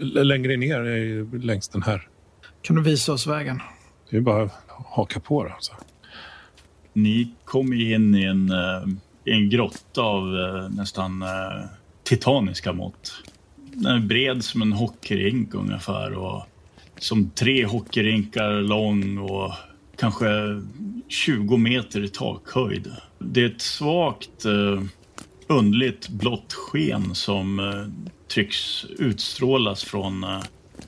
Längre ner är ju längs den här. Kan du visa oss vägen? Det är bara att haka på det. Alltså. Ni kom in i en, eh, i en grotta av eh, nästan eh, titaniska mått. Den är bred som en hockeyrink ungefär och som tre hockeyrinkar lång och kanske 20 meter i takhöjd. Det är ett svagt eh, underligt blått sken som tycks utstrålas från eh,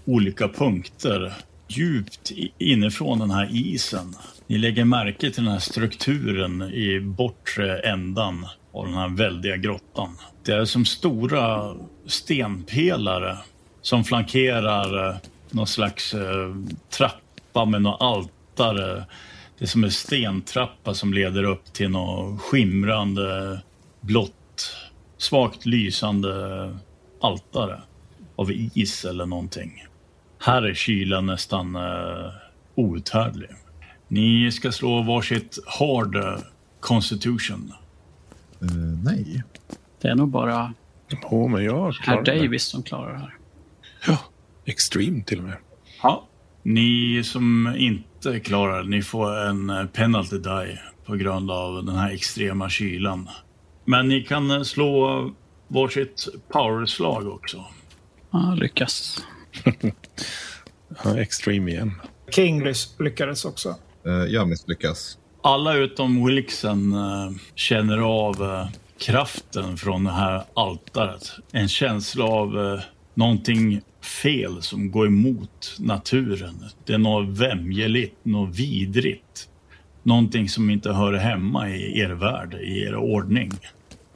olika punkter djupt inifrån den här isen. Ni lägger märke till den här strukturen i bortre ändan av den här väldiga grottan. Det är som stora stenpelare som flankerar eh, någon slags eh, trappa med något altare. Det är som en stentrappa som leder upp till något skimrande blått, svagt lysande altare av is eller någonting. Här är kylan nästan uh, outhärdlig. Ni ska slå varsitt hard eh, constitution. Eh, nej. Det är nog bara Jo, men jag herr. Davis som klarar det här. Ja, extreme till och med. Ja. Ni som inte klarar det, ni får en eh, penalty die på grund av den här extrema kylan. Men ni kan eh, slå varsitt powerslag också. Ja, lyckas. Ja, extreme igen. King lyckades också. Eh, jag misslyckas. Alla utom Wilksen eh, känner av eh, kraften från det här altaret. En känsla av någonting fel som går emot naturen. Det är något vämjeligt, något vidrigt. Någonting som inte hör hemma i er värld, i er ordning.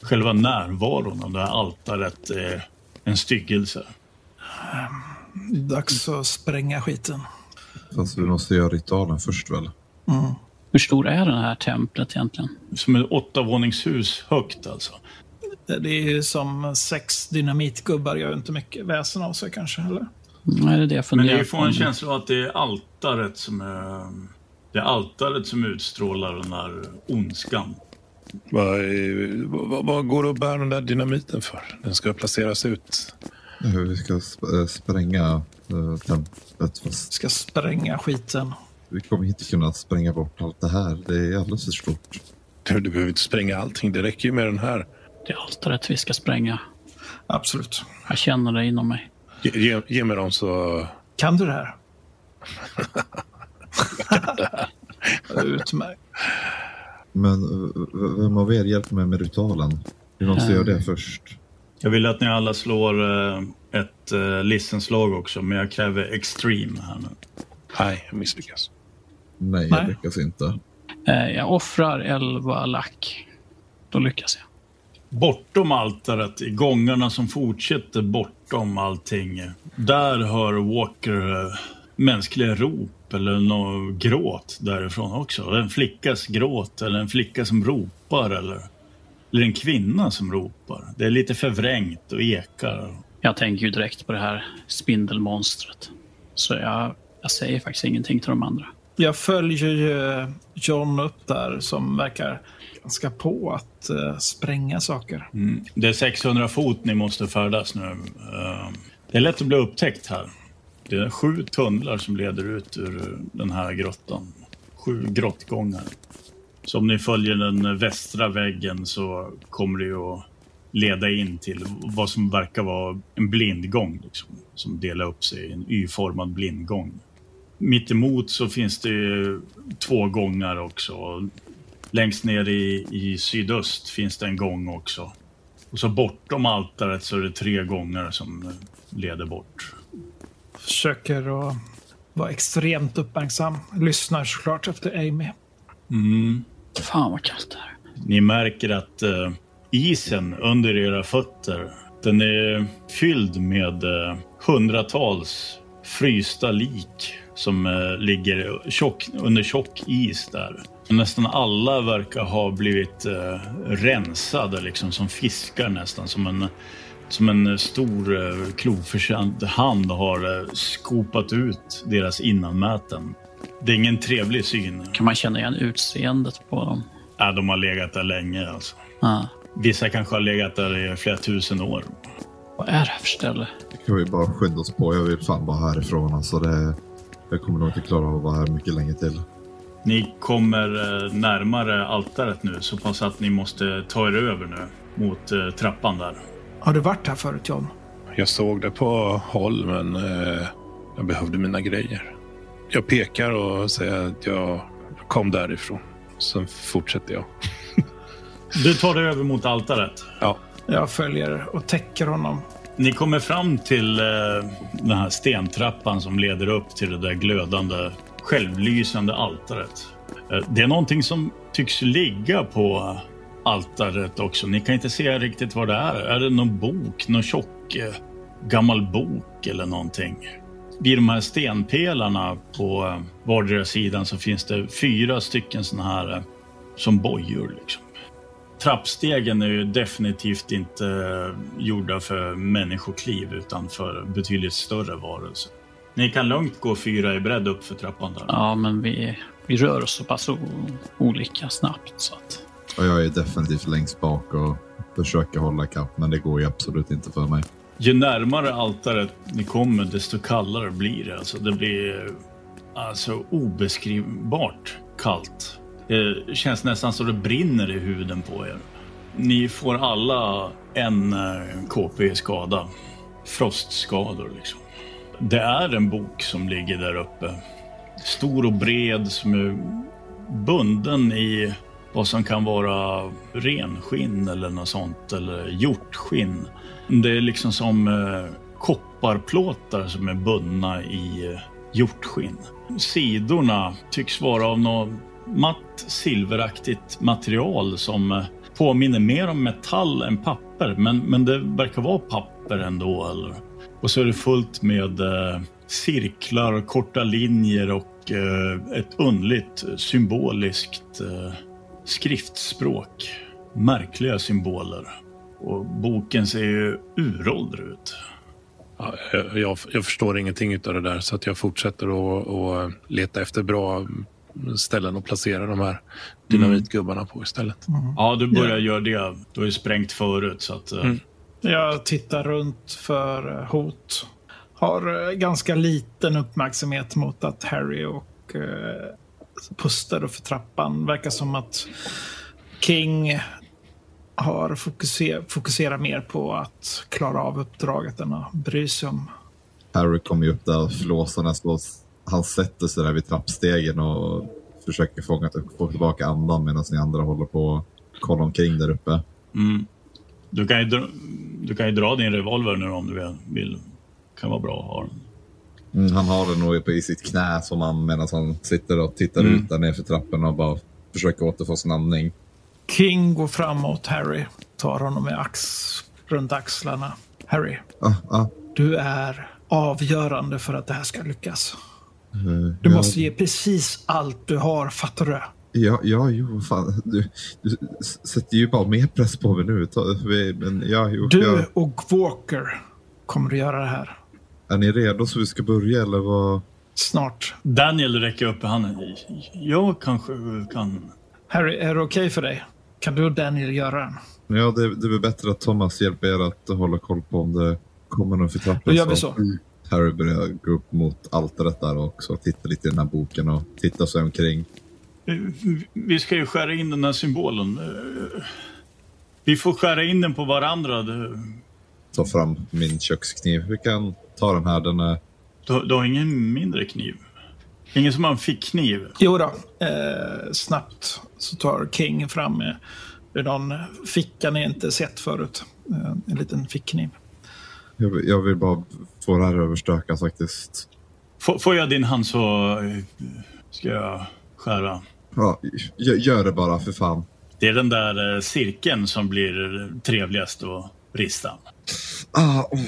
Själva närvaron av det här altaret är en styggelse. Dags att spränga skiten. Fast vi måste göra ritualen först väl? Hur stor är det här templet egentligen? Som ett åttavåningshus högt alltså. Det är ju som sex dynamitgubbar gör inte mycket väsen av sig kanske, eller? Nej, det är det jag Men funderar ni på. får en känsla av att det är altaret som är... Det är altaret som utstrålar den här ondskan. Vad, vad, vad går det att bära den där dynamiten för? Den ska placeras ut. Vi ska sp- eh, spränga eh, templet fast Ska spränga skiten. vi kommer inte kunna spränga bort allt det här. Det är alldeles för stort. Du, du behöver inte spränga allting. Det räcker ju med den här. Det är altaret vi ska spränga. Absolut. Jag känner det inom mig. Ge, ge, ge mig dem så... Kan du det här? Utmärkt. Men eh, vem av er hjälper mig med ritualen? Vi måste göra det först. Jag vill att ni alla slår eh, ett uh, listenslag också, men jag kräver extreme här nu. Nej, jag misslyckas. Nej, Nej. jag lyckas inte. Eh, Jag offrar 11 lack. Då lyckas jag. Bortom altaret, i gångarna som fortsätter bortom allting, där hör Walker eh, mänskliga rop eller något gråt därifrån också. En flickas gråt eller en flicka som ropar eller, eller en kvinna som ropar. Det är lite förvrängt och ekar. Jag tänker ju direkt på det här spindelmonstret. Så jag, jag säger faktiskt ingenting till de andra. Jag följer ju John upp där som verkar ganska på att eh, spränga saker. Mm. Det är 600 fot ni måste färdas nu. Eh, Det är lätt att bli upptäckt här. Det är sju tunnlar som leder ut ur den här grottan. Sju grottgångar. Så om ni följer den västra väggen så kommer det ju att leda in till vad som verkar vara en blindgång. Liksom, som delar upp sig i en Y-formad blindgång. Mitt emot så finns det två gångar också. Längst ner i, i sydöst finns det en gång också. Och så bortom altaret så är det tre gångar som leder bort. Försöker att vara extremt uppmärksam. Lyssnar såklart efter Amy. Mm. Fan vad kallt det är. Ni märker att eh, isen under era fötter, den är fylld med eh, hundratals frysta lik som eh, ligger tjock, under tjock is där. Nästan alla verkar ha blivit rensade liksom som fiskar nästan. Som en, som en stor eh, kloförtjänt hand har eh, skopat ut deras innanmäten. Det är ingen trevlig syn. Kan man känna igen utseendet på dem? Ja, de har legat där länge alltså. Ah. Vissa kanske har legat där i flera tusen år. Vad är det här för ställe? Kan vi bara skynda oss på? Jag vill fan bara härifrån. Alltså det, jag kommer nog inte klara av att vara här mycket länge till. Ni kommer eh, närmare altaret nu så pass att ni måste ta er över nu mot eh, trappan där. Har du varit här förut John? Jag såg det på håll, men eh, jag behövde mina grejer. Jag pekar och säger att jag kom därifrån. Sen fortsätter jag. Du tar dig över mot altaret. Ja, Jag följer och täcker honom. Ni kommer fram till eh, den här stentrappan som leder upp till det där glödande, självlysande altaret. Eh, det är någonting som tycks ligga på altaret också. Ni kan inte se riktigt vad det är. Är det någon bok, någon tjock eh, gammal bok eller någonting? Vid de här stenpelarna på eh, vardera sidan så finns det fyra stycken sådana här eh, som bojor. Liksom. Trappstegen är ju definitivt inte gjorda för människokliv utan för betydligt större varelser. Ni kan lugnt gå fyra i bredd upp för trappan där. Ja, men vi, vi rör oss så pass olika snabbt så att... Och jag är definitivt längst bak och försöker hålla kapp, men det går ju absolut inte för mig. Ju närmare altaret ni kommer, desto kallare blir det. Alltså, det blir alltså, obeskrivbart kallt. Det känns nästan så det brinner i huden på er. Ni får alla en eh, KP skada. Frostskador liksom. Det är en bok som ligger där uppe. Stor och bred som är bunden i vad som kan vara renskinn eller något sånt, eller hjortskinn. Det är liksom som eh, kopparplåtar som är bundna i eh, hjortskinn. Sidorna tycks vara av något matt silveraktigt material som eh, påminner mer om metall än papper, men, men det verkar vara papper ändå. Eller? Och så är det fullt med eh, cirklar, korta linjer och eh, ett underligt symboliskt eh, skriftspråk. Märkliga symboler. Och boken ser ju uråldrig ut. Ja, jag, jag, förstår ingenting av det där så att jag fortsätter att att leta efter bra ställen att placera de här dynamitgubbarna på istället. Ja, du börjar göra det. Du har ju sprängt förut så att... eh, Mm. Jag tittar runt för eh, hot. Har eh, ganska liten uppmärksamhet mot att Harry och pustar för trappan. Verkar som att King har fokuser fokuserat mer på att klara av uppdraget än att bry sig om. Harry kommer ju upp där flåsarna så han sätter sig där vid trappstegen och försöker fånga, få tillbaka andan medan ni andra håller på att kolla omkring där uppe. Mm. Du, kan ju dra, du kan ju dra din revolver nu om du vill. kan vara bra att ha den. Mm, han har den nog i sitt knä som han medan han sitter och tittar Mm. ut där nerför trapporna och bara försöker återfå sin andning. King går framåt Harry. Tar honom med ax runt axlarna. Harry, Ah, ah, du är avgörande för att det här ska lyckas. eh, Du ja, måste ge precis allt du har, fattar du? Ja, ja, jo, fan. Du, du sätter ju bara mer press på mig nu. Men ja, jo, Du ja. och Walker kommer att göra det här. Är ni redo så vi ska börja eller vad? Snart. Daniel räcker upp handen. Jag kanske kan... Harry, är det okej för dig? Kan du och Daniel göra den? Ja, det, det är väl bättre att Thomas hjälper er att hålla koll på om det kommer någon för trappan. Då gör vi så. Harry börjar gå upp mot altaret där också. Titta lite i den här boken och titta sig omkring. Vi ska ju skära in den här symbolen. Vi får skära in den på varandra. Ta fram min kökskniv. Vi kan ta den här. Den är... du, du har ingen mindre kniv? Ingen som har en fickkniv? Jo då, eh, snabbt så tar King fram eh, ur någon ficka ni inte sett förut. Eh, en liten fickkniv. Jag, jag vill bara få det här överstökat faktiskt. Får, får jag din hand så eh, ska jag skära. Ja, gör, gör det bara för fan. Det är den där eh, cirkeln som blir trevligast att rista. Ah, oh,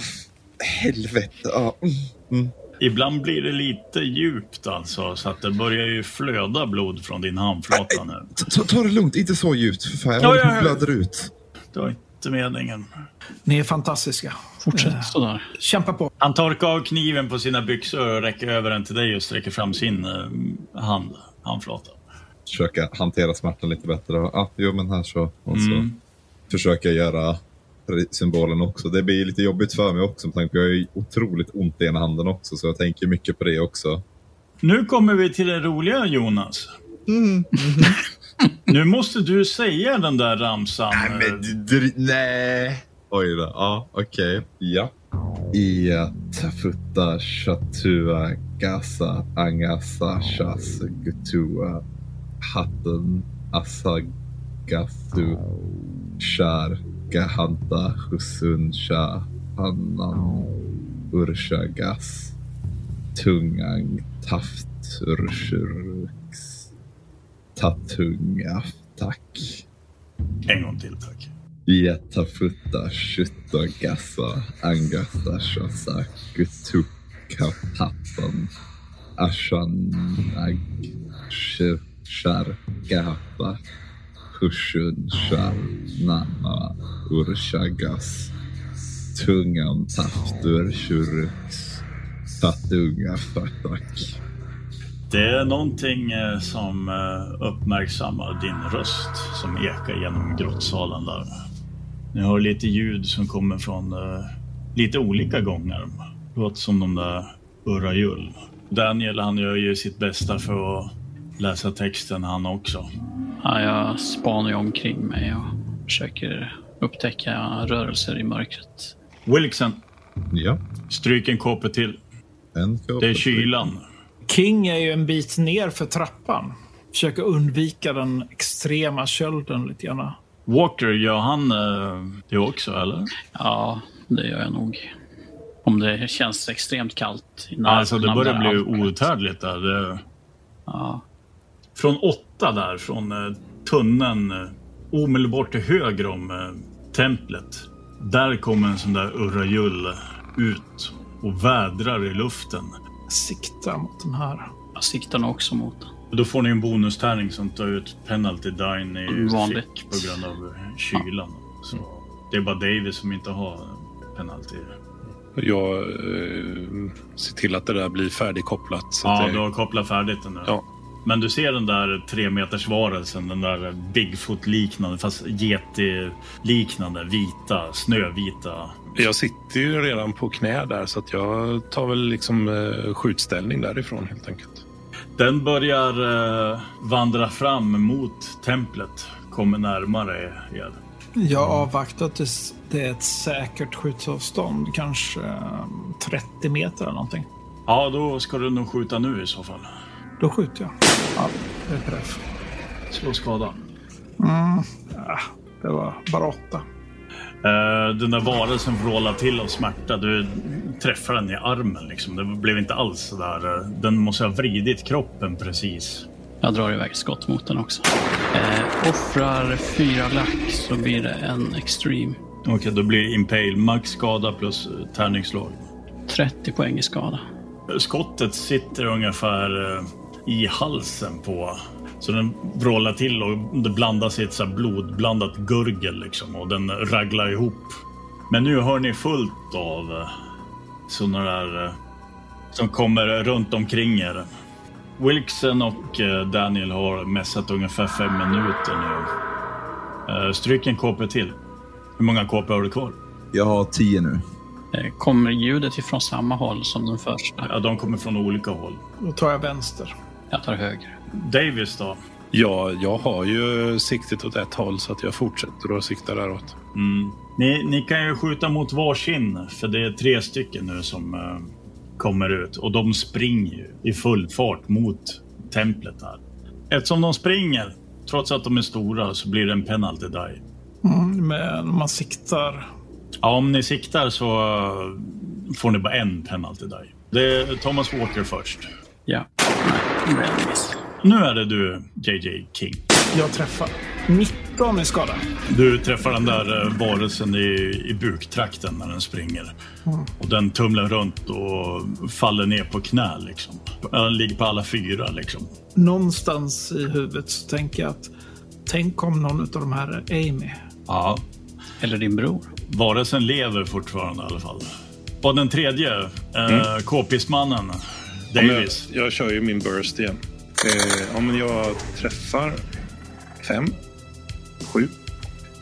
helvete. Ah, mm, mm. Ibland blir det lite djupt alltså, så att det börjar ju flöda blod från din handflata nu. Ta, ta det lugnt, inte så djupt. För fan, jag Ja, håller på ja, att ja. blöder ut. Det var inte meningen. Ni är fantastiska. Fortsätt Eh, sådär. Kämpa på. Han torkar av kniven på sina byxor och räcker över den till dig och sträcker fram sin eh, hand, handflata. Försöka hantera smärtan lite bättre. Ah, jo, men här så. Och så Mm. försöker jag symbolen också. Det blir lite jobbigt för mig också med tanke på att jag har otroligt ont i ena handen också. Så jag tänker mycket på det också. Nu kommer vi till det roliga Jonas. nu måste du säga den där ramsan. Nej, men du, du, nej. Oj då. Ja, okej. Ja. Ia tafutta shatua gasa angasa shas gutua hatten asagasu shar gahanta husun sha annan urshagas tungang taft urshurks tatunga tack. En gång till tack. Jättafutta, shutta, gassa, angasta, shasa, gutukka, pattan, ashan, ag, shir, nama, urshagas, tungan, taftur, tatunga, fatak. Det är någonting eh, som eh, uppmärksammar din röst som ekar genom grottsalen där. Ni hör lite ljud som kommer från eh, lite olika gångar. Låter som de där Urrajull. Daniel han gör ju sitt bästa för att läsa texten han också. Ja, jag spanar ju omkring mig och försöker upptäcka rörelser i mörkret. Wilkson, Ja, stryk en kåpe till. en Det är kylan. King är ju en bit ner för trappan. Försöker undvika den extrema kölden lite grann. Walker, gör han eh, det också eller? Ja, det gör jag nog. Om det känns extremt kallt. Alltså det börjar bli outhärdligt där. Det... Ja, Från åtta där, från eh, tunneln eh, omedelbart till höger om eh, templet. Där kommer en sån där urrajull ut och vädrar i luften. Sikta mot den här. jag siktar nog också mot den. Då får ni en bonustärning som tar ut penalty dine i Vanligt. fick på grund av kylan. Så det är bara Davis som inte har penalty. Jag eh, ser till att det där blir färdigkopplat. Så Ja, att det, du har kopplat färdigt den nu. ja, Men du ser den där tre meters varelsen, den där Bigfoot-liknande, fast Yeti-liknande, vita, snövita. jag sitter ju redan på knä där så att jag tar väl liksom eh, skjutställning därifrån helt enkelt. Den börjar eh, vandra fram mot templet, kommer närmare er. Jag avvaktar tills det är ett säkert skjutavstånd. Kanske eh, 30 meter eller någonting. Ja, då ska du nog skjuta nu i så fall. Då skjuter jag. Ja, det är träff. Slå skada. Ja, det var bara åtta. Eh, den där varelsen vrålar till av smärta. Du träffar den i armen liksom. Det blev inte alls så där. eh, Den måste ha vridit kroppen precis. Jag drar iväg skott mot den också. Eh, offrar fyra lack så blir det en extreme. Okej, då blir det impale. Max skada plus eh, tärningsslag. 30 poäng i skada. Skottet sitter ungefär eh, i halsen på... Så den vrålar till och det blandas i ett så här blodblandat gurgel liksom och den raglar ihop. Men nu hör ni fullt av eh, sådana där eh, som kommer runt omkring er. Wilkson och eh, Daniel har mässat ungefär fem minuter nu. Stryk en KP till. Hur många KP har du kvar? Jag har tio nu. Kommer ljudet ifrån samma håll som den första? Ja, de kommer från olika håll. Då tar jag vänster. Jag tar höger. Davis då? Ja, jag har ju siktet åt ett håll så att jag fortsätter att sikta däråt. Mm. Ni, ni kan ju skjuta mot varsin, för det är tre stycken nu som eh, kommer ut. Och de springer ju i full fart mot templet här. Eftersom de springer, trots att de är stora, så blir det en penalty die. Mm, men om man siktar. Ja, om ni siktar så eh, får ni bara en penalty die. Det är Thomas Walker först. Ja. Nu är det du, JJ King. Jag träffar mitten 14 i skada. Du träffar den där eh, varelsen i, i buktrakten när den springer. Och den tumlar runt och faller ner på knä. Liksom. Den ligger på alla fyra. Liksom. Någonstans i huvudet så tänker jag att tänk om någon av de här är Amy. Ja, Eller din bror. varelsen lever fortfarande i alla fall. Och den tredje, eh, k-pistmannen, Ja, men Davis. Jag, jag kör ju min burst igen. Eh, ja, men jag träffar fem, sju,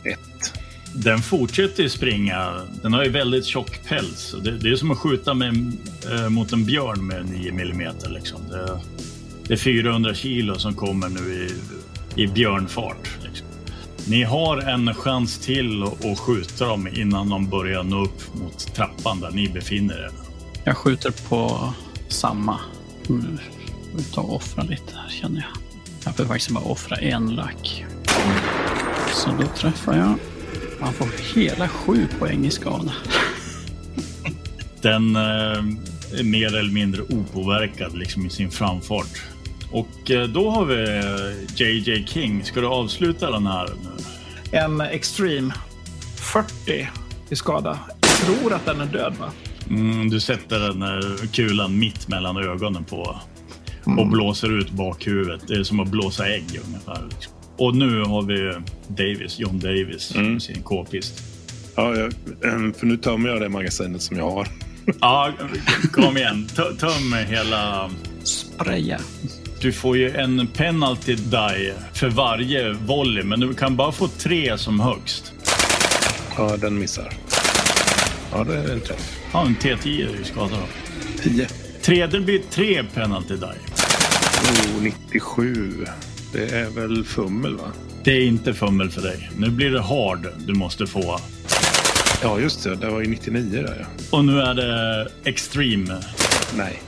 ett. Den fortsätter ju springa. Den har ju väldigt tjock päls. Det, det är som att skjuta med, eh, mot en björn med 9 mm. Liksom. Det, det är 400 kilo som kommer nu i, i björnfart. Liksom. Ni har en chans till att att skjuta dem innan de börjar nå upp mot trappan där ni befinner er. Jag skjuter på samma. Nu får vi ta och offra lite här känner jag. Jag får faktiskt bara offra en lack. Så då träffar jag. Man får hela sju poäng i skada. Den eh, är mer eller mindre opåverkad liksom, i sin framfart. Och eh, då har vi eh, JJ King. Ska du avsluta den här nu? En Extreme 40 i skada. Jag tror att den är död va? Mm, du sätter den här kulan mitt mellan ögonen på och blåser ut bakhuvudet. Det är som att blåsa ägg ungefär. Och nu har vi Davis, John Davis, med sin k-pist. Ja, jag, eh, för nu tömmer jag det magasinet som jag har. Ja, kom igen. T- Töm hela... Spraya. Du får ju en penalty die för varje volley, men du kan bara få tre som högst. Ja, den missar. Ja, det är en träff. Ja, en T10 i skada då. Tio. Tre, det blir tre penalty die. Oh, 97. Det är väl fummel, va? Det är inte fummel för dig. Nu blir det hard du måste få. Ja, just det. Det var ju 99 där, ja. Och nu är det extreme. Nej.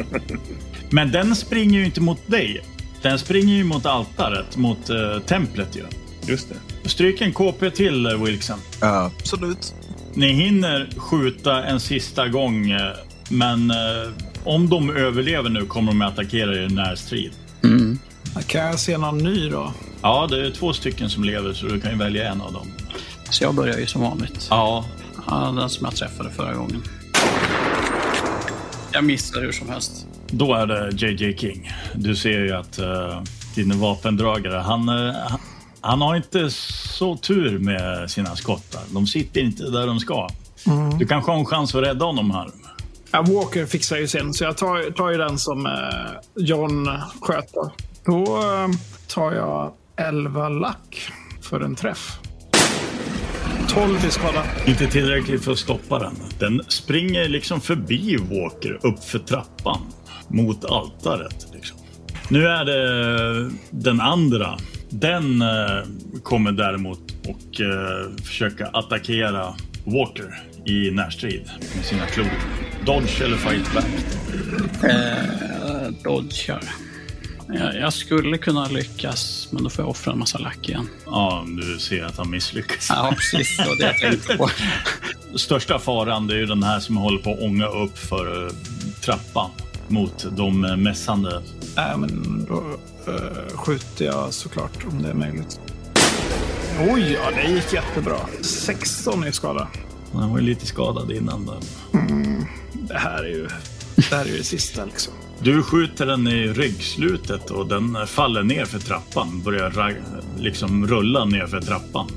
Men den springer ju inte mot dig. Den springer ju mot altaret, mot uh, templet ju. Just det. Stryk en KP till eh, Wilson. Absolut. Ni hinner skjuta en sista gång, eh, men eh, om de överlever nu kommer de att attackera er i närstrid. Mm. Kan jag se någon ny då? Ja, det är två stycken som lever så du kan ju välja en av dem. Så jag börjar ju som vanligt. Ja, Ja, den som jag träffade förra gången. Jag missar hur som helst. då är det JJ King. Du ser ju att uh, din vapendragare, han, eh, han- har inte så tur med sina skott. där. De sitter inte där de ska. Du kanske har en chans att rädda honom här. Ja, Walker fixar ju sen, så jag tar, tar ju den som eh, John sköter. Då eh, tar jag 11 lack för en träff. 12 i skada. Inte tillräckligt för att stoppa den. Den springer liksom förbi Walker upp för trappan mot altaret. Liksom. Nu är det den andra. Den eh, kommer däremot och eh, försöka attackera Walker i närstrid med sina klor. Dodge eller fight back. Eh, dodgar. Jag, jag skulle kunna lyckas, men då får jag offra en massa lack igen. Ja, du ser att han misslyckas. Ja, precis. Det var det jag tänkte på. Största faran är ju den här som håller på att ånga upp för eh, trappan mot de mässande Nej, men då eh, skjuter jag såklart om det är möjligt. Oj, ja, det gick jättebra. 16 i skada. Han var ju lite skadad innan. Där. Det här är ju det, här är ju det sista liksom. Du skjuter den i ryggslutet och den faller ner för trappan. Börjar liksom rulla ner för trappan.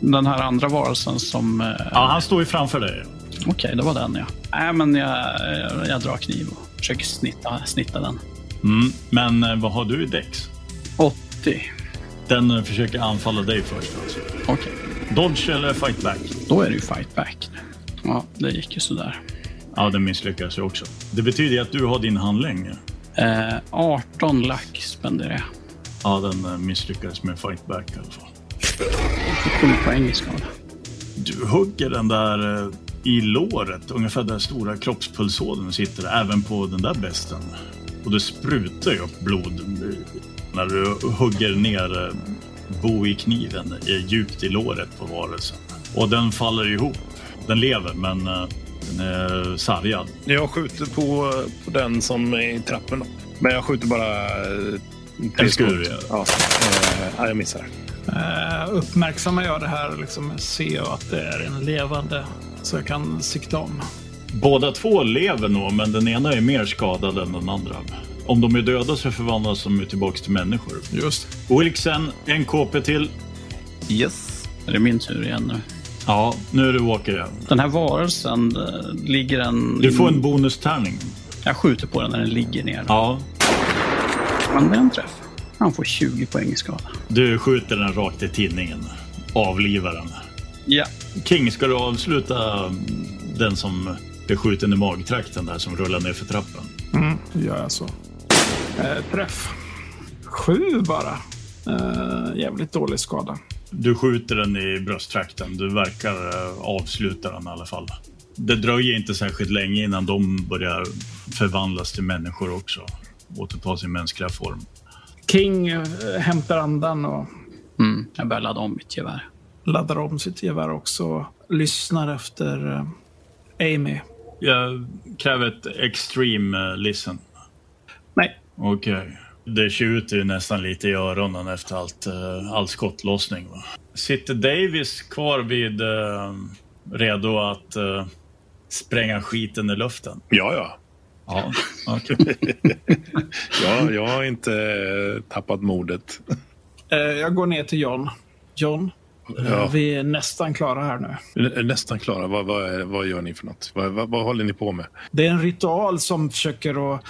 Den här andra varelsen som... Eh, Ja, han står ju framför dig. Okej, det var den ja. Nej, men jag, jag, jag drar kniv och försöker snitta, snitta den. Mm. Men eh, vad har du i däcks? 80. Den eh, försöker anfalla dig först. Alltså. Okej, Dodge eller fight back? då är det ju fight back. Ja, det gick ju sådär. Ja, den misslyckas ju också. Det betyder ju att du har din handling. Eh, 18 lack spenderar jag. Ja, den eh, misslyckades med fight back i alla fall. 7 poäng i skada. Du hugger den där i låret, ungefär där stora kroppspulsådern sitter, även på den där besten. Och det sprutar ju upp blod eh, när du hugger ner eh, bo i kniven eh, djupt i låret på varelsen. Och den faller ihop. Den lever, men eh, den är sargad. Jag skjuter på, på den som är i trappen. då. Men jag skjuter bara... eh, En skur, skott. ja. Ja, eh, ja, jag missar. Eh, uppmärksammar jag det här liksom, ser jag att det är en levande så jag kan sikta om. Båda två lever nog, men den ena är mer skadad än den andra. Om de är döda så förvandlas de ju tillbaka till människor. Just Wilksen, en KP till. Yes. Är det min tur igen nu? Ja, nu är det Walker igen. Den här varelsen, eh, ligger den... Du får en bonustärning. Jag skjuter på den när den ligger ner. Ja, Men det är en träff. Han får 20 poäng i skada. du skjuter den rakt i tinningen. Avlivar den. Ja. King, ska du avsluta den som är skjuten i magtrakten där som rullar ner för trappen? Mm, då gör jag så. Eh, träff. Sju bara. Eh, jävligt dålig skada. Du skjuter den i brösttrakten. Du verkar eh, avsluta den i alla fall. Det dröjer inte särskilt länge innan de börjar förvandlas till människor också. Återta sin mänskliga form. King eh, hämtar andan och Mm. Jag börjar ladda om mitt gevär. laddar om sitt gevär också. Lyssnar efter eh, Amy. Jag kräver ett extreme eh, listen. Nej, Okej. Det tjuter ju nästan lite i öronen efter allt, eh, all skottlossning. Va? Sitter Davis kvar vid eh, redo att eh, spränga skiten i luften? Ja, ja. Ja, okej. ja jag har inte tappat modet. jag går ner till John. John, Ja. vi är nästan klara här nu. N- Nästan klara. Vad, vad, vad gör ni för något? Vad, vad, vad håller ni på med? Det är en ritual som försöker att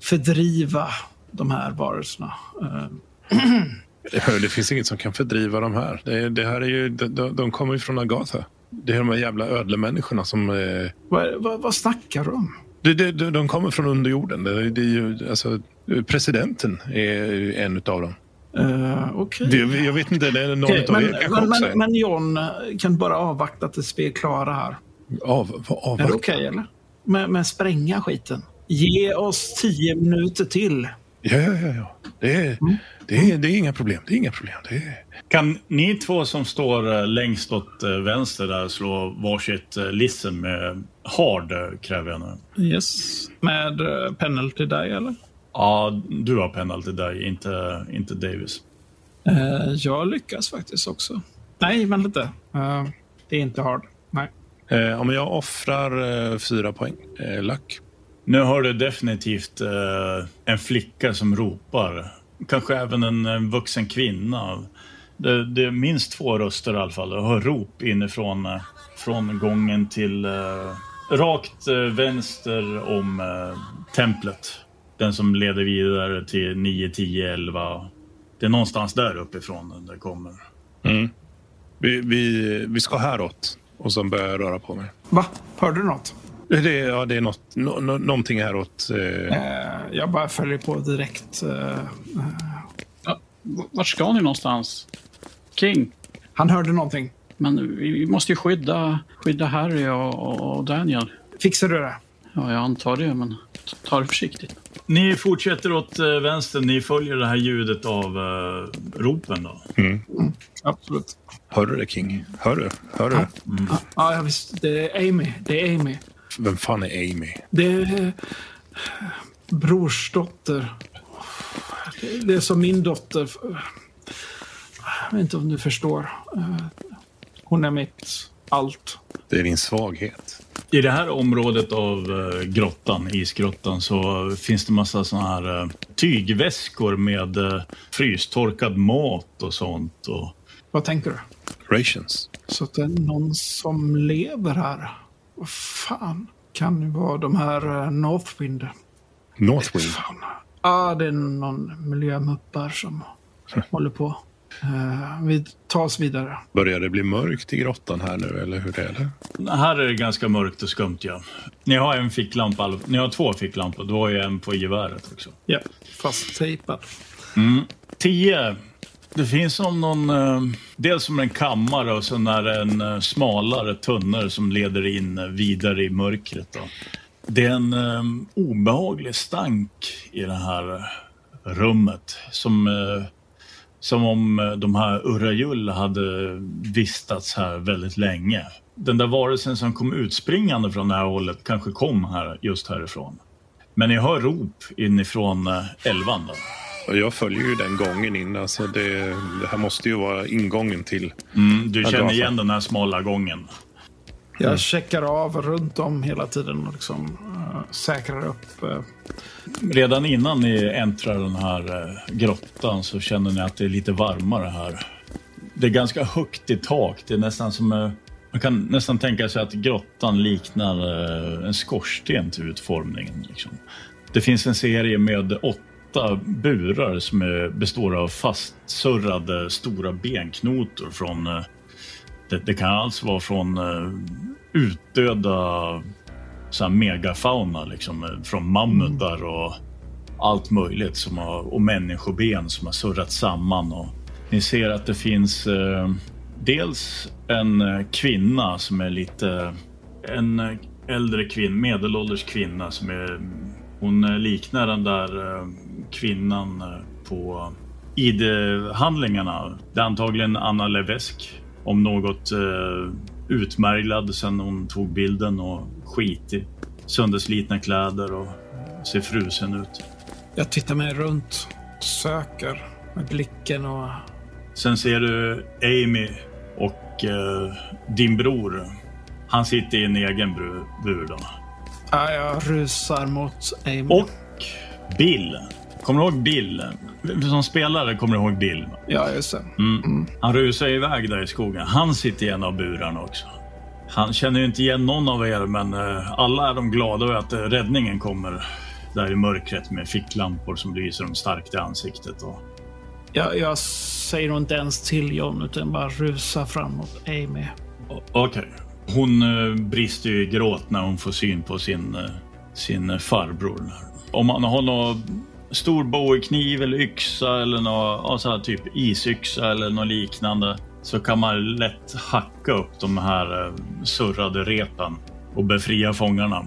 fördriva de här varelserna. Eh, Det finns inget som kan fördriva de här. Det, det här är ju, de, de kommer ju från Agatha. Det är de här jävla ödlemänniskorna som... Eh, vad, vad, vad snackar du om? det, de de kommer från underjorden. Det, det är ju, alltså, presidenten är en av dem. Uh, Okej. Det, jag vet inte, det är någon Okej, av men, er men, men, men John eh, kan bara avvakta tills vi är klara här. Av, av, Är det okej eller? Med, med spränga skiten. Ge oss tio minuter till. Ja, ja, ja. ja. Det, är, Mm. det, är, det är inga problem. Det är inga problem. Det är... Kan ni två som står eh, längst åt eh, vänster där slå varsitt eh, listen med hard eh, kräver jag nu. Yes. Med penalty die eller? Ja, du har penalty där, inte, inte Davis. Eh, jag lyckas faktiskt också. Nej, vänta lite. Eh, det är inte hard. Nej. Eh, om jag offrar fyra poäng, lack. Nu har du definitivt en flicka som ropar. Kanske även en, en vuxen kvinna. Det, det är minst två röster i alla fall. Jag hör rop inifrån från gången till rakt vänster om templet. Den som leder vidare till 9, 10, 11. Det är någonstans där uppifrån det kommer. Mm. Vi, vi, vi ska häråt. Och sen börjar jag röra på mig. Va? Hörde du något? Det ja, det är något, no, no, någonting häråt. Eh, Eh, jag bara följer på direkt. Eh, Ja, v- vart ska ni någonstans? King? han hörde någonting. Men vi vi måste ju skydda, skydda Harry och, och Daniel. Fixar du det? Ja, jag antar det, men ta det försiktigt. Ni fortsätter åt eh, vänster. Ni följer det här ljudet av eh, ropen då. Absolut. hör du det, King? Hör du? Hör du? Ja, ja, visst. Det är Amy. Det är Amy. Vem fan är Amy? Det är brorsdotter. Det- är som min dotter. Jag vet inte om du förstår. Eh, Hon är mitt allt. Det är din svaghet. I det här området av eh, grottan, isgrottan, så finns det massa såna här eh, tygväskor med eh, frystorkad mat och sånt. Och Vad tänker du? Rations. Så att det är någon som lever här. Vad fan kan det vara de här Northwind? Northwind. Ja, det är någon miljömuppar som håller på. Eh, vi tar oss vidare. Börjar det bli mörkt i grottan här nu, eller hur är det? här är det ganska mörkt och skumt, ja. Ni har en ficklampa, ni har två ficklampor. Du har ju en på geväret också. Ja, fast tejpad. Tio. Det finns som någon, eh, dels som en kammare och sen är det en eh, smalare tunnel som leder in vidare i mörkret. Då. Det är en eh, obehaglig stank i det här rummet. Som, som om eh, de här Urrajull hade vistats här väldigt länge. Den där varelsen som kom utspringande från det här hållet kanske kom här, just härifrån. Men ni hör rop inifrån eh, elvan. Då. Jag följer ju den gången in. Alltså det, det här måste ju vara ingången till... Mm, du känner igen den här smala gången. Jag checkar av runt om hela tiden och liksom, eh, säkrar upp. eh, Redan innan ni äntrar den här eh, grottan så känner ni att det är lite varmare här. Det är ganska högt i tak. Det är nästan som... Eh, man kan nästan tänka sig att grottan liknar eh, en skorsten till utformningen. Liksom. Det finns en serie med åtta burar som är, består av fastsurrade stora benknotor från... Det, det kan alltså vara från utdöda så här megafauna, liksom, eh, från mammutar och allt möjligt som har, och människoben som har surrat samman. Och ni ser att det finns eh, dels en eh, kvinna som är lite... En eh, äldre kvinna, medelålders kvinna som är... Hon liknar den där eh, kvinnan på ID-handlingarna. Det är antagligen Anna Levesk. Om något eh, utmärglad sen hon tog bilden och skitig. Sönderslitna kläder och ser frusen ut. Jag tittar mig runt, söker med blicken och... Sen ser du Amy och eh, din bror. Han sitter i en egen bur då. Ja, jag rusar mot Amy. Och Bill. Kommer du ihåg Bill? Som spelare kommer du ihåg Bill? Ja, just det. Mm. Han rusar iväg där i skogen. Han sitter i en av burarna också. Han känner ju inte igen någon av er, men eh, alla är de glada över att eh, räddningen kommer där i mörkret med ficklampor som lyser dem starkt i ansiktet. Och Jag, jag säger nog inte ens till John, utan bara rusar fram mot Amy. Okej. Hon eh, brister ju i gråt när hon får syn på sin, sin farbror. Om man har någon stor bowie eller yxa eller någon, ja, så här typ isyxa eller något liknande så kan man lätt hacka upp de här eh, surrade repen och befria fångarna.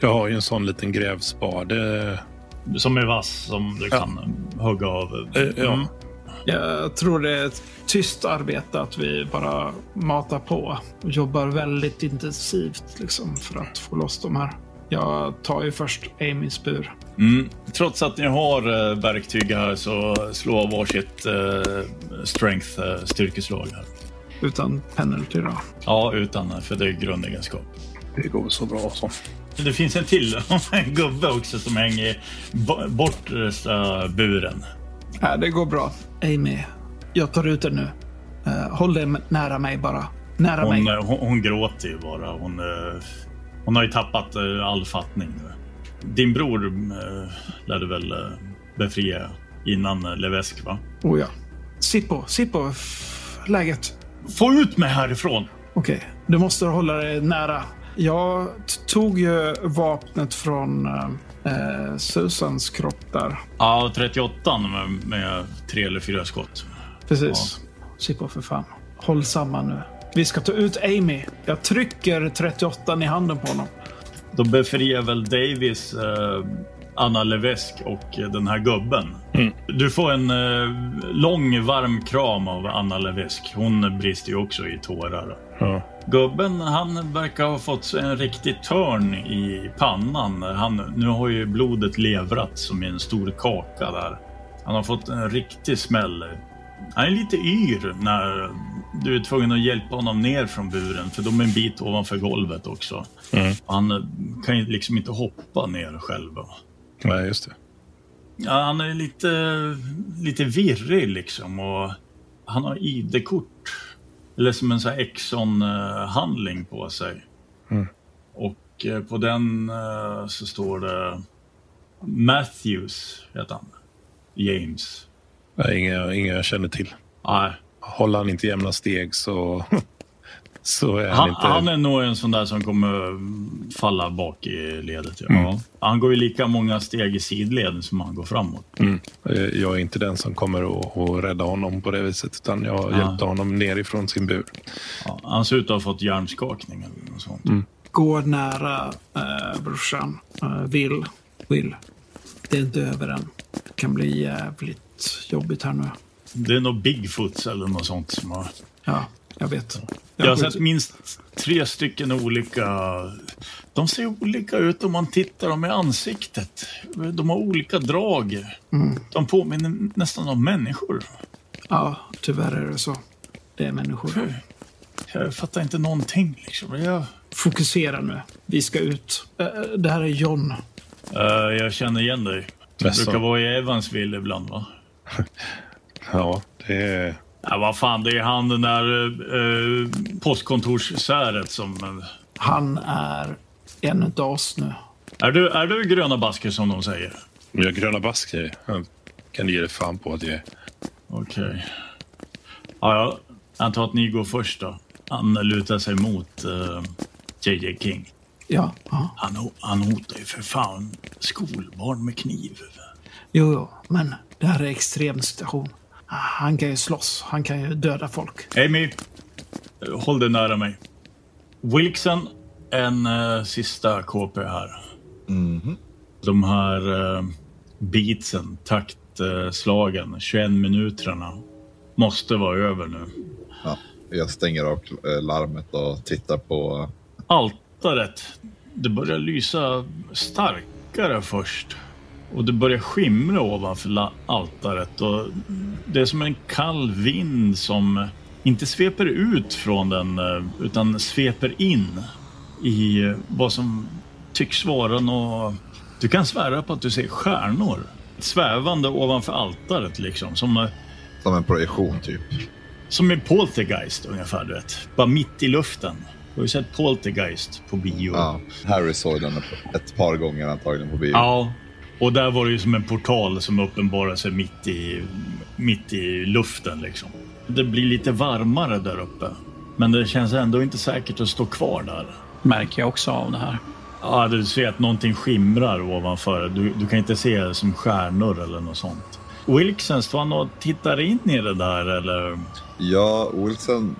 Jag har ju en sån liten grävspade. Som är vass som du Ja. kan eh, hugga av. Eh, ja. Mm. Jag tror det är ett tyst arbete att vi bara matar på och jobbar väldigt intensivt liksom, för att få loss de här. Jag tar ju först Amys bur. Mm. Trots att ni har eh, verktyg här så slå varsitt eh, strength eh, styrkeslag här. Utan penalty då. Ja, utan för det är grundegenskap. Det går så bra så. Det finns en till en gubbe också som hänger i bo- bortersta buren. Ja, det går bra. Amy, jag tar ut den nu. Eh, håll dig nära mig bara. Nära Hon, mig. eh, hon, hon gråter ju bara. Hon, eh, hon har ju tappat eh, all fattning nu. Din bror eh, lär du väl eh, befria innan eh, Levesk, va? Oh ja. Sippo, Sippo. f- Läget? Få ut mig härifrån! Okej, du måste hålla dig nära. Jag tog ju vapnet från eh, Susans kropp där. Ja, 38 med, med tre eller fyra skott. Precis. Sippo för fan. Håll samman nu. Vi ska ta ut Amy. Jag trycker 38 i handen på honom. Då befriar väl Davis eh, Anna Levesk och eh, den här gubben. Du får en eh, lång varm kram av Anna Levesk. Hon brister ju också i tårar. Ja. Gubben han verkar ha fått en riktig törn i pannan. Han, nu har ju blodet levrat som i en stor kaka där. Han har fått en riktig smäll. Han är lite yr när du är tvungen att hjälpa honom ner från buren för de är en bit ovanför golvet också. Mm. Han kan ju liksom inte hoppa ner själv. Nej, just det. Ja, han är lite, lite virrig liksom och han har ID-kort. Eller som en sån här Exxon-handling på sig. Mm. Och eh, på den eh, så står det Matthews, heter han. James. Nej, inga, inga jag känner till. Nej, Håller han inte jämna steg så, så är han, han, inte... han är nog en sån där som kommer mm, falla bak i ledet. Ja. Mm. Han går ju lika många steg i sidled som han går framåt. Mm. Eh, Jag är inte den som kommer att, att rädda honom på det viset, utan jag Ah. hjälpte honom nerifrån sin bur. Ja, han ser ut att ha fått hjärnskakning eller något sånt. Mm. Går nära eh, brorsan. Eh, Will. Will. Det är inte över än. Det kan bli jävligt jobbigt här nu. Det är nog Bigfoots eller något sånt som har... Ja. Jag vet. Jag har skjuter- sett minst tre stycken olika... De ser olika ut om man tittar dem i ansiktet. De har olika drag. De påminner nästan om människor. Ja, tyvärr är det så. Det är människor. Jag fattar inte någonting. Liksom. Jag, Fokusera nu. Vi ska ut. Eh, Det här är John. Eh, jag känner igen dig. Du brukar vara i Evansville ibland, va? Ja, det är... Ja, vad fan, det är han den där uh, postkontorssäret som... eh, Han är en utav oss nu. är, du, är du gröna basker som de säger? Jag gröna basker. Jag kan ge dig fan på att jag är. Okej. Ja, jag antar att ni går först då. Han lutar sig mot eh, JJ King. Ja, ja. Han, han hotar ju för fan skolbarn med kniv. Jo, jo, men det här är extrem situation. Han kan ju slåss. Han kan ju döda folk. Amy, håll dig nära mig. Wilkson, en eh, sista KP här. De här uh, beatsen, taktslagen, 21 minuterna, måste vara över nu. Ja, jag stänger av eh, larmet och tittar på... Altaret, det börjar lysa starkare först. Och det börjar skimra ovanför altaret. Och det är som en kall vind som inte sveper ut från den eh, utan sveper in i eh, vad som tycks vara något... Du kan svära på att du ser stjärnor svävande ovanför altaret liksom. Som, eh, Som en projektion typ. som en poltergeist ungefär, du vet. Bara mitt i luften. Du har ju sett poltergeist på bio. Ja, Harry såg den ett par gånger antagligen på bio. Ja, och där var det ju som en portal som uppenbarade sig mitt i, mitt i luften. Liksom. Det blir lite varmare där uppe. Men det känns ändå inte säkert att stå kvar där. Märker jag också av det här. Ja, du ser att någonting skimrar ovanför. Du, du kan inte se det som stjärnor eller något sånt. Wilkson, står han och tittar in i det där eller? Ja, Wilson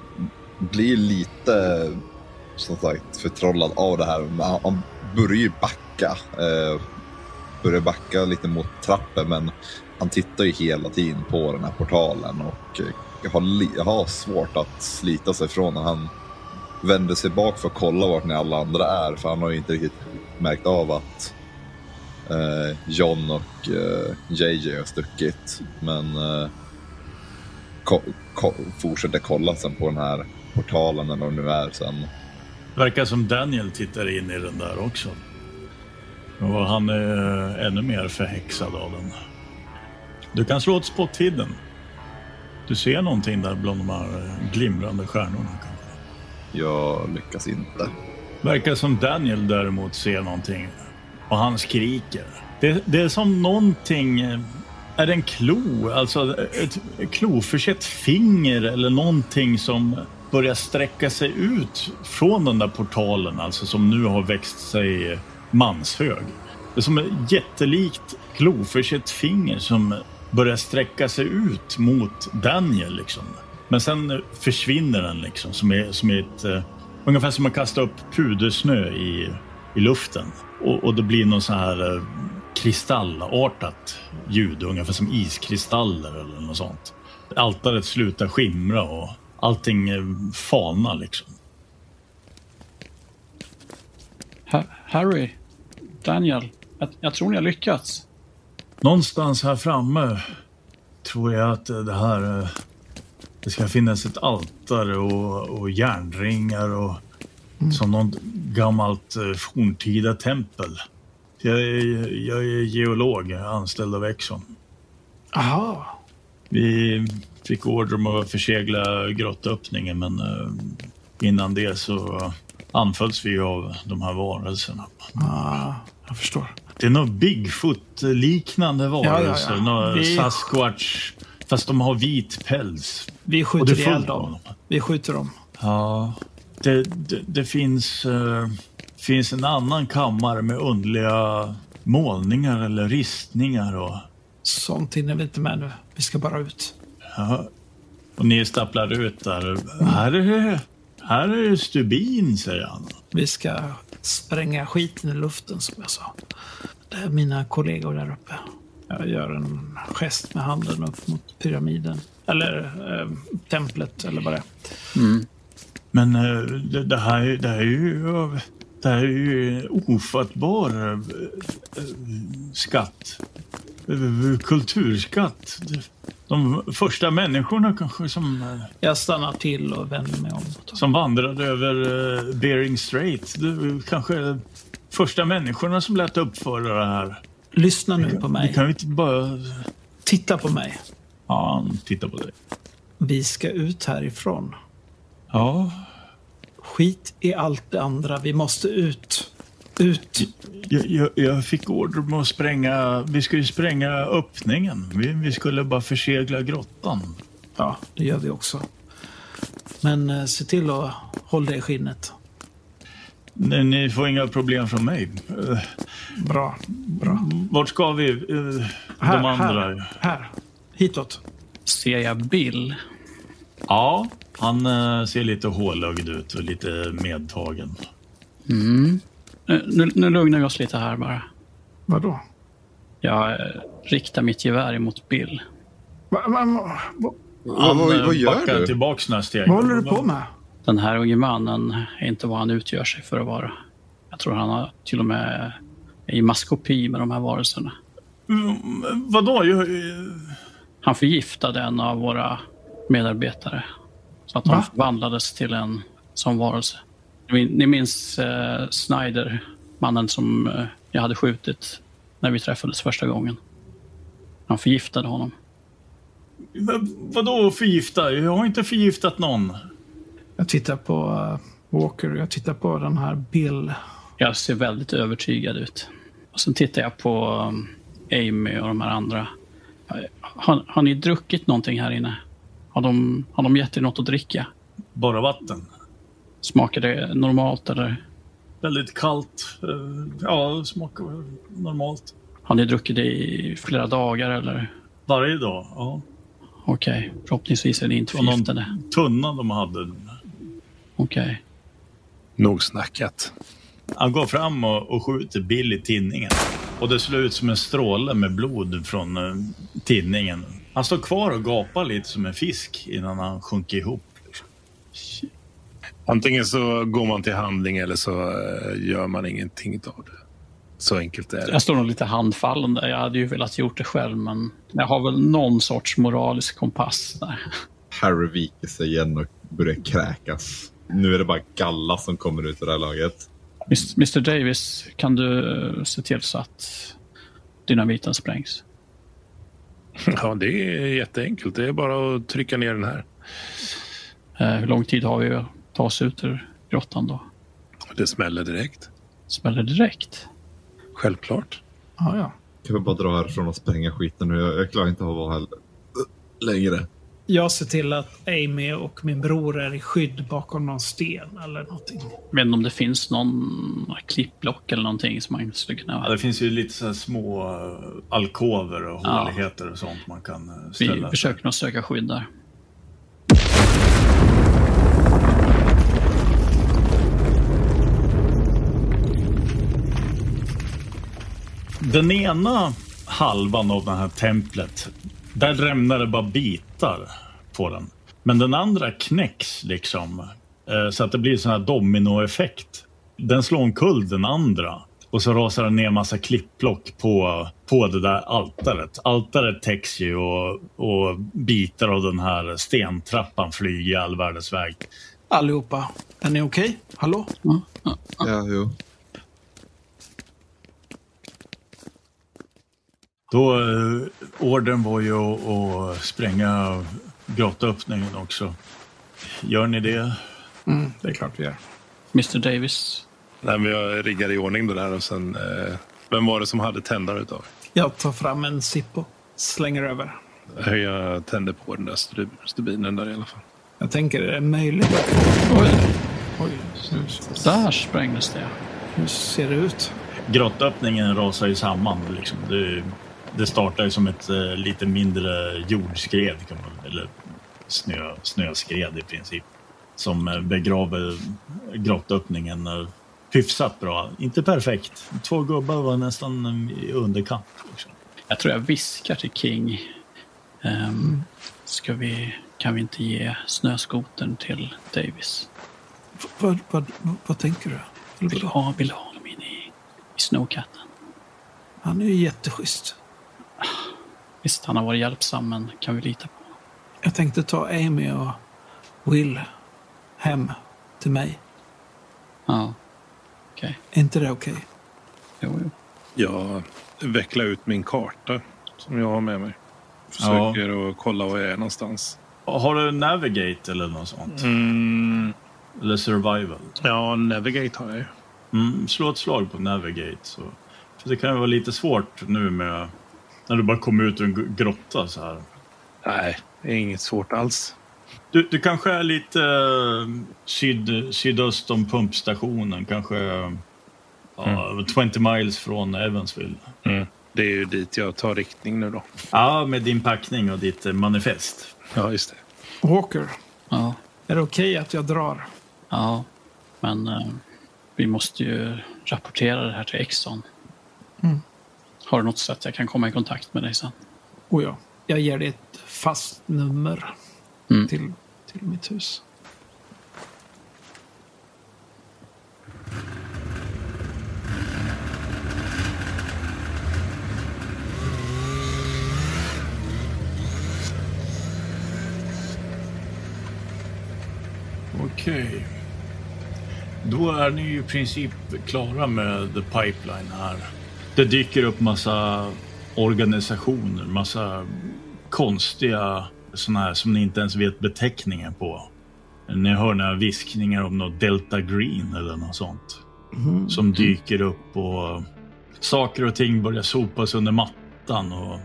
blir lite som sagt förtrollad av det här. Men Han, han börjar ju backa. Eh, börjar backa lite mot trappen men han tittar ju hela tiden på den här portalen och eh, har, har svårt att slita sig från den. Han vänder sig bak för att kolla vart ni alla andra är för han har ju inte riktigt märkt av att eh, John och eh, JJ har stuckit. Men eh, ko- ko- fortsätter kolla sen på den här portalen eller vad det nu är sen. Verkar som Daniel tittar in i den där också. Och han är ännu mer förhäxad av den. Du kan slå ett spot hidden. Du ser någonting där bland de här glimrande stjärnorna. Jag lyckas inte. Verkar som Daniel däremot ser någonting. Och han skriker. Det, det är som någonting... eh, Är det en klo? Alltså ett kloförsett finger eller någonting som börjar sträcka sig ut från den där portalen. Alltså som nu har växt sig manshög. Det är som ett jättelikt kloförsett finger som börjar sträcka sig ut mot Daniel. Liksom. Men sen försvinner den liksom som är, som är ett... eh, Ungefär som att kasta upp pudersnö i, i luften. Och, och det blir någon så här eh, kristallartat ljud, ungefär som iskristaller eller något sånt. Altaret slutar skimra och allting eh, falnar liksom. Harry, Daniel, jag, jag tror ni har lyckats. Någonstans här framme tror jag att det här... eh, Det ska finnas ett altare och, och järnringar och som något gammalt eh, forntida tempel. Jag är, jag är geolog, anställd av Exxon. Aha. Vi fick order om att försegla grottöppningen men eh, innan det så anfölls vi av de här varelserna. Ah, jag förstår. Det är några Bigfoot-liknande varelser. Ja, ja, ja. Vi- Sasquatch. Fast de har vit päls. Vi skjuter ihjäl dem. dem. Vi skjuter dem. Ja. Det, det, det finns, eh, finns en annan kammare med underliga målningar eller ristningar. Och, Sånt hinner vi inte med nu. Vi ska bara ut. ja. och ni stapplar ut där. Här är det, här är stubin, säger han. Vi ska spränga skiten i luften som jag sa. Det är mina kollegor där uppe. Jag gör en gest med handen upp mot pyramiden. Eller eh, templet eller vad det är. Men eh, det, det, här, det här är ju... Det här är ju en ofattbar eh, eh, skatt. Eh, Kulturskatt. De första människorna kanske som, eh, Jag stannar till och vänder mig om. som vandrade över eh, Bering Strait. Var kanske första människorna som lät uppföra det här. Lyssna nu på mig. kan ju inte bara... Titta på mig. Ja, titta på dig. Vi ska ut härifrån. Ja, Skit i allt det andra. Vi måste ut. Ut. jag, jag, jag fick order om att spränga... Vi skulle spränga öppningen. Vi, vi skulle bara försegla grottan. Ja, det gör vi också. Men eh, se till att hålla dig i skinnet. Ni, ni får inga problem från mig. Eh, Bra. Bra. Vart ska vi? Eh, Här, De andra? här. Här. Hitåt. Ser jag Bill? Ja, han eh, ser lite hålögd ut och lite medtagen. Mm. Nu, nu, lugnar vi oss lite här bara. Vadå? Jag eh, riktar mitt gevär emot Bill. Va, va, va, va, Vad, vad, eh, vad gör backar du? tillbaks några steg. vad håller du på med? Den här unge mannen är inte vad han utgör sig för att vara. Jag tror han har till och med är i maskopi med de här varelserna. Mm, vadå? Jag, eh, Han förgiftade en av våra medarbetare. Så att han Va? förvandlades till en sån varelse. Ni minns eh, Snyder, mannen som eh, jag hade skjutit när vi träffades första gången. Han förgiftade honom. vad- vadå förgifta? Jag har inte förgiftat någon. Jag tittar på eh, Walker. Jag tittar på den här Bill. Jag ser väldigt övertygad ut. Och sen tittar jag på um, Amy och de här andra. Har, har ni druckit någonting här inne? Har de, har de gett er något att dricka? Bara vatten. Smakar det normalt eller Väldigt kallt. Eh, Ja, smakar normalt. har ni druckit det i flera dagar eller? Varje dag. Ja. Okej, förhoppningsvis är ni inte förgiftade. tunna de hade. Okej. Nog snackat. Han går fram och, och skjuter Bill i tinningen. Och det slår ut som en stråle med blod från eh, tinningen. Han står kvar och gapar lite som en fisk innan han sjunker ihop. Antingen så går man till handling eller så eh, gör man ingenting av det. Så enkelt är det. Jag står nog lite handfallen där. Jag hade ju velat gjort det själv men jag har väl någon sorts moralisk kompass där. Harry viker sig igen och börjar kräkas. Nu är det bara galla som kommer ut i det här laget. Mr Davis, kan du eh, se till så att dynamiten sprängs? Ja, det är jätteenkelt. Det är bara att trycka ner den här. Eh, hur lång tid har vi ta oss ut ur grottan då? Det smäller direkt. Smäller direkt? Självklart. Ja, ja. Kan vi bara dra härifrån och spränga skiten nu? Jag, jag klarar inte av att vara här längre. Jag ser till att Amy och min bror är i skydd bakom någon sten eller någonting. Inte om det finns någon klippblock eller någonting som man skulle Ja, kunna... det finns ju lite så här små eh, alkover och Ja. håligheter och sånt man kan eh, Vi ställa. försöker nog söka skydd där. Den ena halvan av det här templet, där rämnar det bara bitar på den. Men den andra knäcks liksom. eh, Så att det blir sån här dominoeffekt. Den slår omkull den andra. Och så rasar det ner massa klippblock på, på det där altaret. Altaret täcks ju och, och bitar av den här stentrappan flyger i all världens väg. Allihopa, är ni okej? Hallå? Ja, jo. Då, eh, ordern var ju att, att spränga grottaöppningen också. Gör ni det? Mm, det är klart vi gör. Mr Davis, Nej, men jag riggar i ordning det där och sen... Eh, vem var det som hade tändare utav? Jag tar fram en Zippo, slänger över. Jag tände på den där stub- stubinen där i alla fall. Jag tänker, är det möjligt. Oj, oj, där sprängdes det. hur ser det ut? Grottöppningen rasar ju samman. Liksom. Det, det startar ju som ett eh, lite mindre jordskred, kan man, eller snö, snöskred i princip. Som eh, begraver grottöppningen eh, hyfsat bra. Inte perfekt. Två gubbar var nästan eh, i underkant. Liksom. Jag tror jag viskar till King. Ehm, ska vi, kan vi inte ge snöskotern till Davis? Vad, vad, vad tänker du? Vill ha, vill ha honom in i, i Snowcatten? Han är ju jätteschysst. Visst, han har varit hjälpsam, men kan vi lita på? Jag tänkte ta Amy och Will hem till mig. Ja, okej. Är inte det okej? Jo, jo. Jag vecklar ut min karta som jag har med mig. Försöker att kolla var jag är någonstans. Har du Navigate eller något sånt? Mm, Eller Survival? ja, Navigate har jag ju. Mm, slå ett slag på Navigate. Så. För det kan ju vara lite svårt nu med när du bara kommer ut ur en grotta så här. Nej, det är inget svårt alls. Du, du kanske är lite eh, syd, sydöst om pumpstationen, kanske ja, 20 miles från Evansville. Mm. Det är ju dit jag tar riktning nu då. Ja, med din packning och ditt eh, manifest. Ja, just det. Walker, Ja, är det okej att jag drar? ja. Men eh, vi måste ju rapportera det här till Exxon. Mm. Har du något sätt jag kan komma i kontakt med dig sen? Oh ja, jag ger dig ett fast nummer Mm. till, till mitt hus. Okej. Då är ni i princip klara med the pipeline här. Det dyker upp massa organisationer, massa konstiga sådana här som ni inte ens vet beteckningen på. Ni hör några viskningar om något Delta Green eller något sånt. Som dyker upp och saker och ting börjar sopas under mattan. Och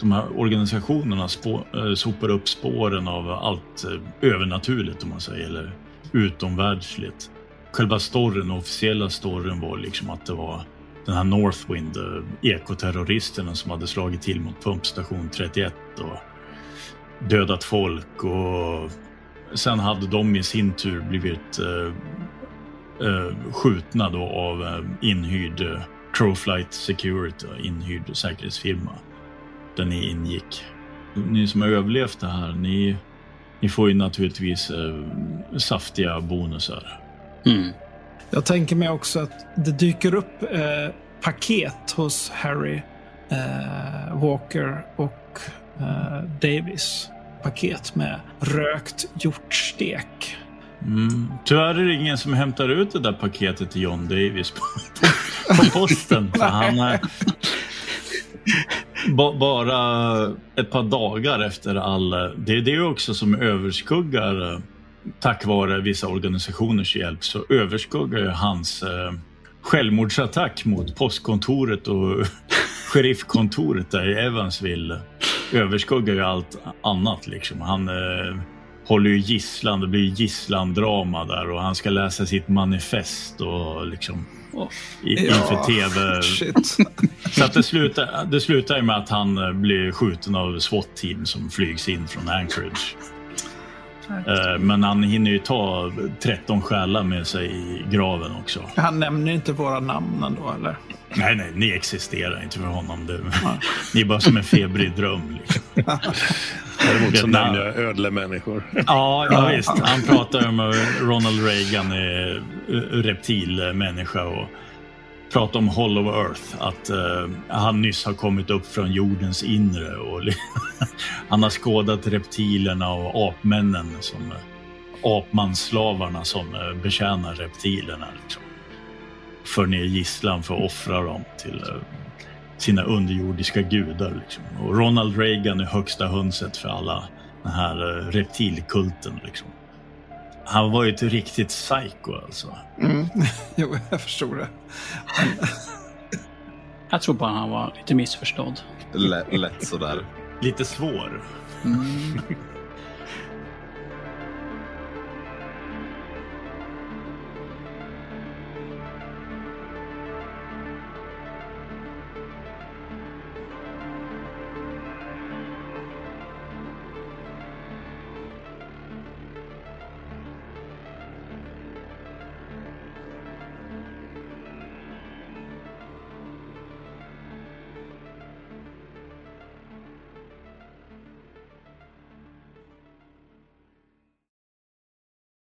de här organisationerna spå, eh, sopar upp spåren av allt eh, övernaturligt om man säger, eller utomvärldsligt. Själva storyn, officiella storyn var liksom att det var den här Northwind, eh, ekoterroristerna som hade slagit till mot pumpstation 31 och dödat folk och sen hade de i sin tur blivit eh, eh, skjutna då av eh, inhyrd eh, Crowflight Troflight Security, inhyrd säkerhetsfirma där ni ingick. Ni som har överlevt det här, ni, ni får ju naturligtvis eh, saftiga bonusar. Mm. Jag tänker mig också att det dyker upp eh, paket hos Harry, eh, Walker och eh, Davis. Paket med rökt hjortstek. Mm. Tyvärr är det ingen som hämtar ut det där paketet till John Davis på, på, på posten. för han är ba, bara ett par dagar efter all... Det är det också som överskuggar, eh, tack vare vissa organisationers hjälp, så överskuggar ju hans eh, självmordsattack mot postkontoret och sheriffkontoret där i Evansville överskuggar ju allt annat. Liksom. Han eh, håller ju gisslan, det blir gisslandrama där och han ska läsa sitt manifest och liksom i, inför tv. Shit. Så att det slutar, det slutar ju med att han eh, blir skjuten av SWAT-team som flygs in från Anchorage. Eh, Men han hinner ju ta 13 själar med sig i graven också. Han nämner inte våra namn ändå, eller? Nej, nej, ni existerar inte för honom. Det, ni är bara som en febrig dröm. Liksom. Däremot så nämnde jag ödlemänniskor. Ja, ja visst. Han pratar om Ronald Reagan är reptilmänniska och Prata om Hollow Earth. Att uh, han nyss har kommit upp från jordens inre och han har skådat reptilerna och apmännen som apmansslavarna som uh, betjänar reptilerna. Liksom. För ner gisslan för att offra dem till uh, sina underjordiska gudar. Liksom. Och Ronald Reagan är högsta hönset för alla den här reptilkulten. Liksom. Han var ju ett riktigt psycho alltså. Mm. Jo, jag förstår det. Jag tror bara han var lite missförstådd. Lätt, lätt sådär. Lite svår. Mm.